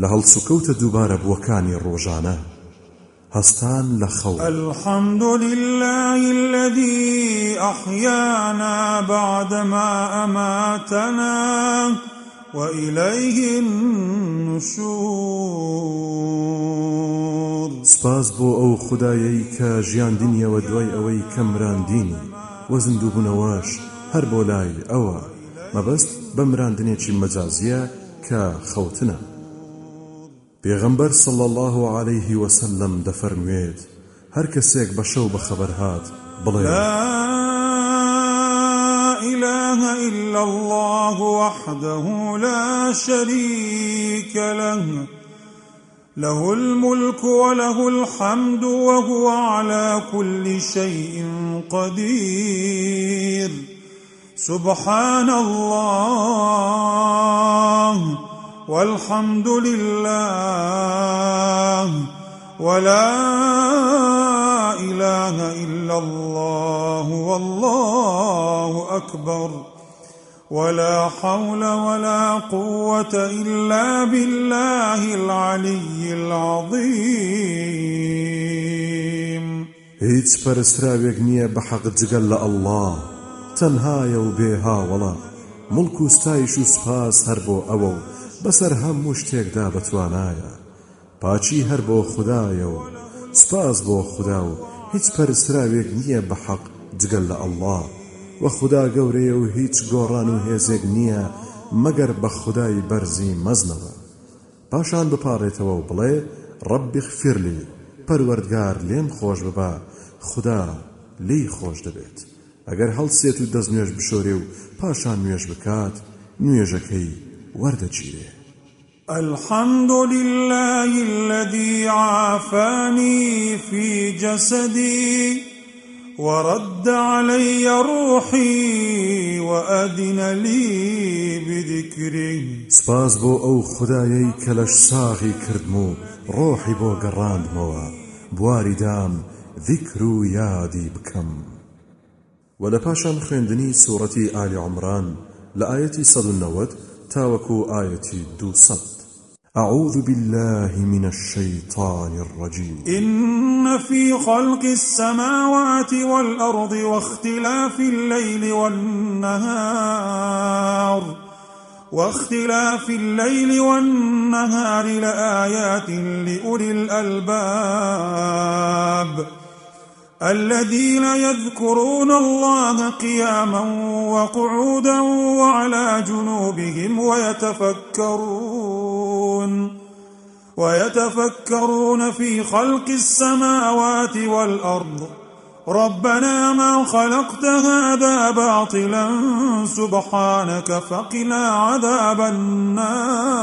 لە هەڵسوکەوتە دووبارە بووەکانی ڕۆژانە. هەستان لە خەڵ الحمد لله الذي أحيانا بعدما أماتنا وإليه النشور. سپاس بۆ ئەو خدایەی کە ژیاندنیەوە دوای ئەوەی کەمراندینی وەزندوو بوونەوەش هەر بۆ لای ئەوە. مەبەست بە مراندنێکی مەجازیە کە خەوتنە. پێغەمبەر صڵ الله عليه وسلم دەفەرموێت هەر کەسێک بە شەو بەخەبەر هات بڵێ إله إلا الله وحده لا شريك له له الملك وله الحمد وهو على كل شيء قدير. سبحان الله. والحمد لله ولا إله إلا الله والله أكبر ولا حول ولا قوة إلا بالله العلي العظيم. هیچ پەرستراوێک نییە بە حەق جگەل لە ئەلله. تەنهایە و بێهاوەڵە مڵک و ستایش بەسەر هەموو شتێکدا بەتوانایە پاچی هەر بۆ خدایە و سپاس بۆ خدا و هیچ پەرستراوێک نییە بە حەق جگەل لە ئەلله و خدا گەورەیە و هیچ گۆڕان و هێزێک نییە مەگەر بە خدای بەرزی مەزنەوە. پاشان بپارێتەوە و بڵێ ڕەبی خفرلی پەروەردگار لێم خۆش ببە خدا لی خۆش دەبێت. ئەگەر هەڵسێت و دەست نوێژ بشۆرێ و پاشان نوێژ بکات نوێژەکەی وەردەگیرێ الحمد لله الذي عافاني في جسدي ورد علي روحي وأذن لي بذكره. سپاس بۆ ئەو خدایەی کە لەش ساغی کردم و ڕۆحی بۆ گەڕاندمەوە بواری دام ذیکر و یادی بکەم. و لە پاشان خوێندنی سوورەتی ئالی عمران لە ئاەتی 1990 تاوەکو ئاەتی 200 أعوذ بالله من الشيطان الرجيم. إن في خلق السماوات والأرض واختلاف الليل والنهار واختلاف الليل والنهار لآيات لأولي الألباب. الذين يذكرون الله قياما وقعودا وعلى جنوبهم ويتفكرون ويتفكرون في خلق السماوات والأرض. ربنا ما خلقت هذا باطلا سبحانك فقنا عذاب النار.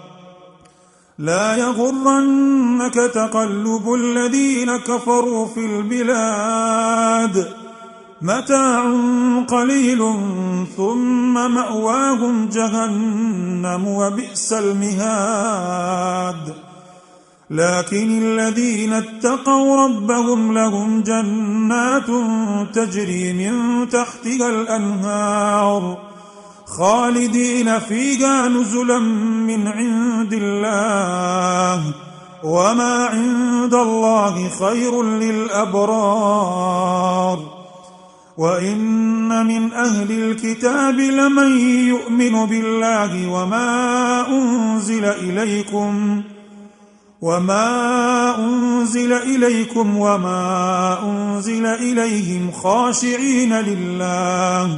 لا يغرنك تقلب الذين كفروا في البلاد. متاع قليل ثم مأواهم جهنم وبئس المهاد. لكن الذين اتقوا ربهم لهم جنات تجري من تحتها الأنهار. خالدين فيها نزلا من عند الله. وما عند الله خير للأبرار. وإن من أهل الكتاب لمن يؤمن بالله وما أنزل إليكم. وما أنزل إليكم وما أنزل إليهم خاشعين لله.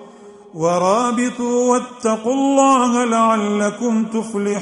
ورابطوا واتقوا الله لعلكم تفلحون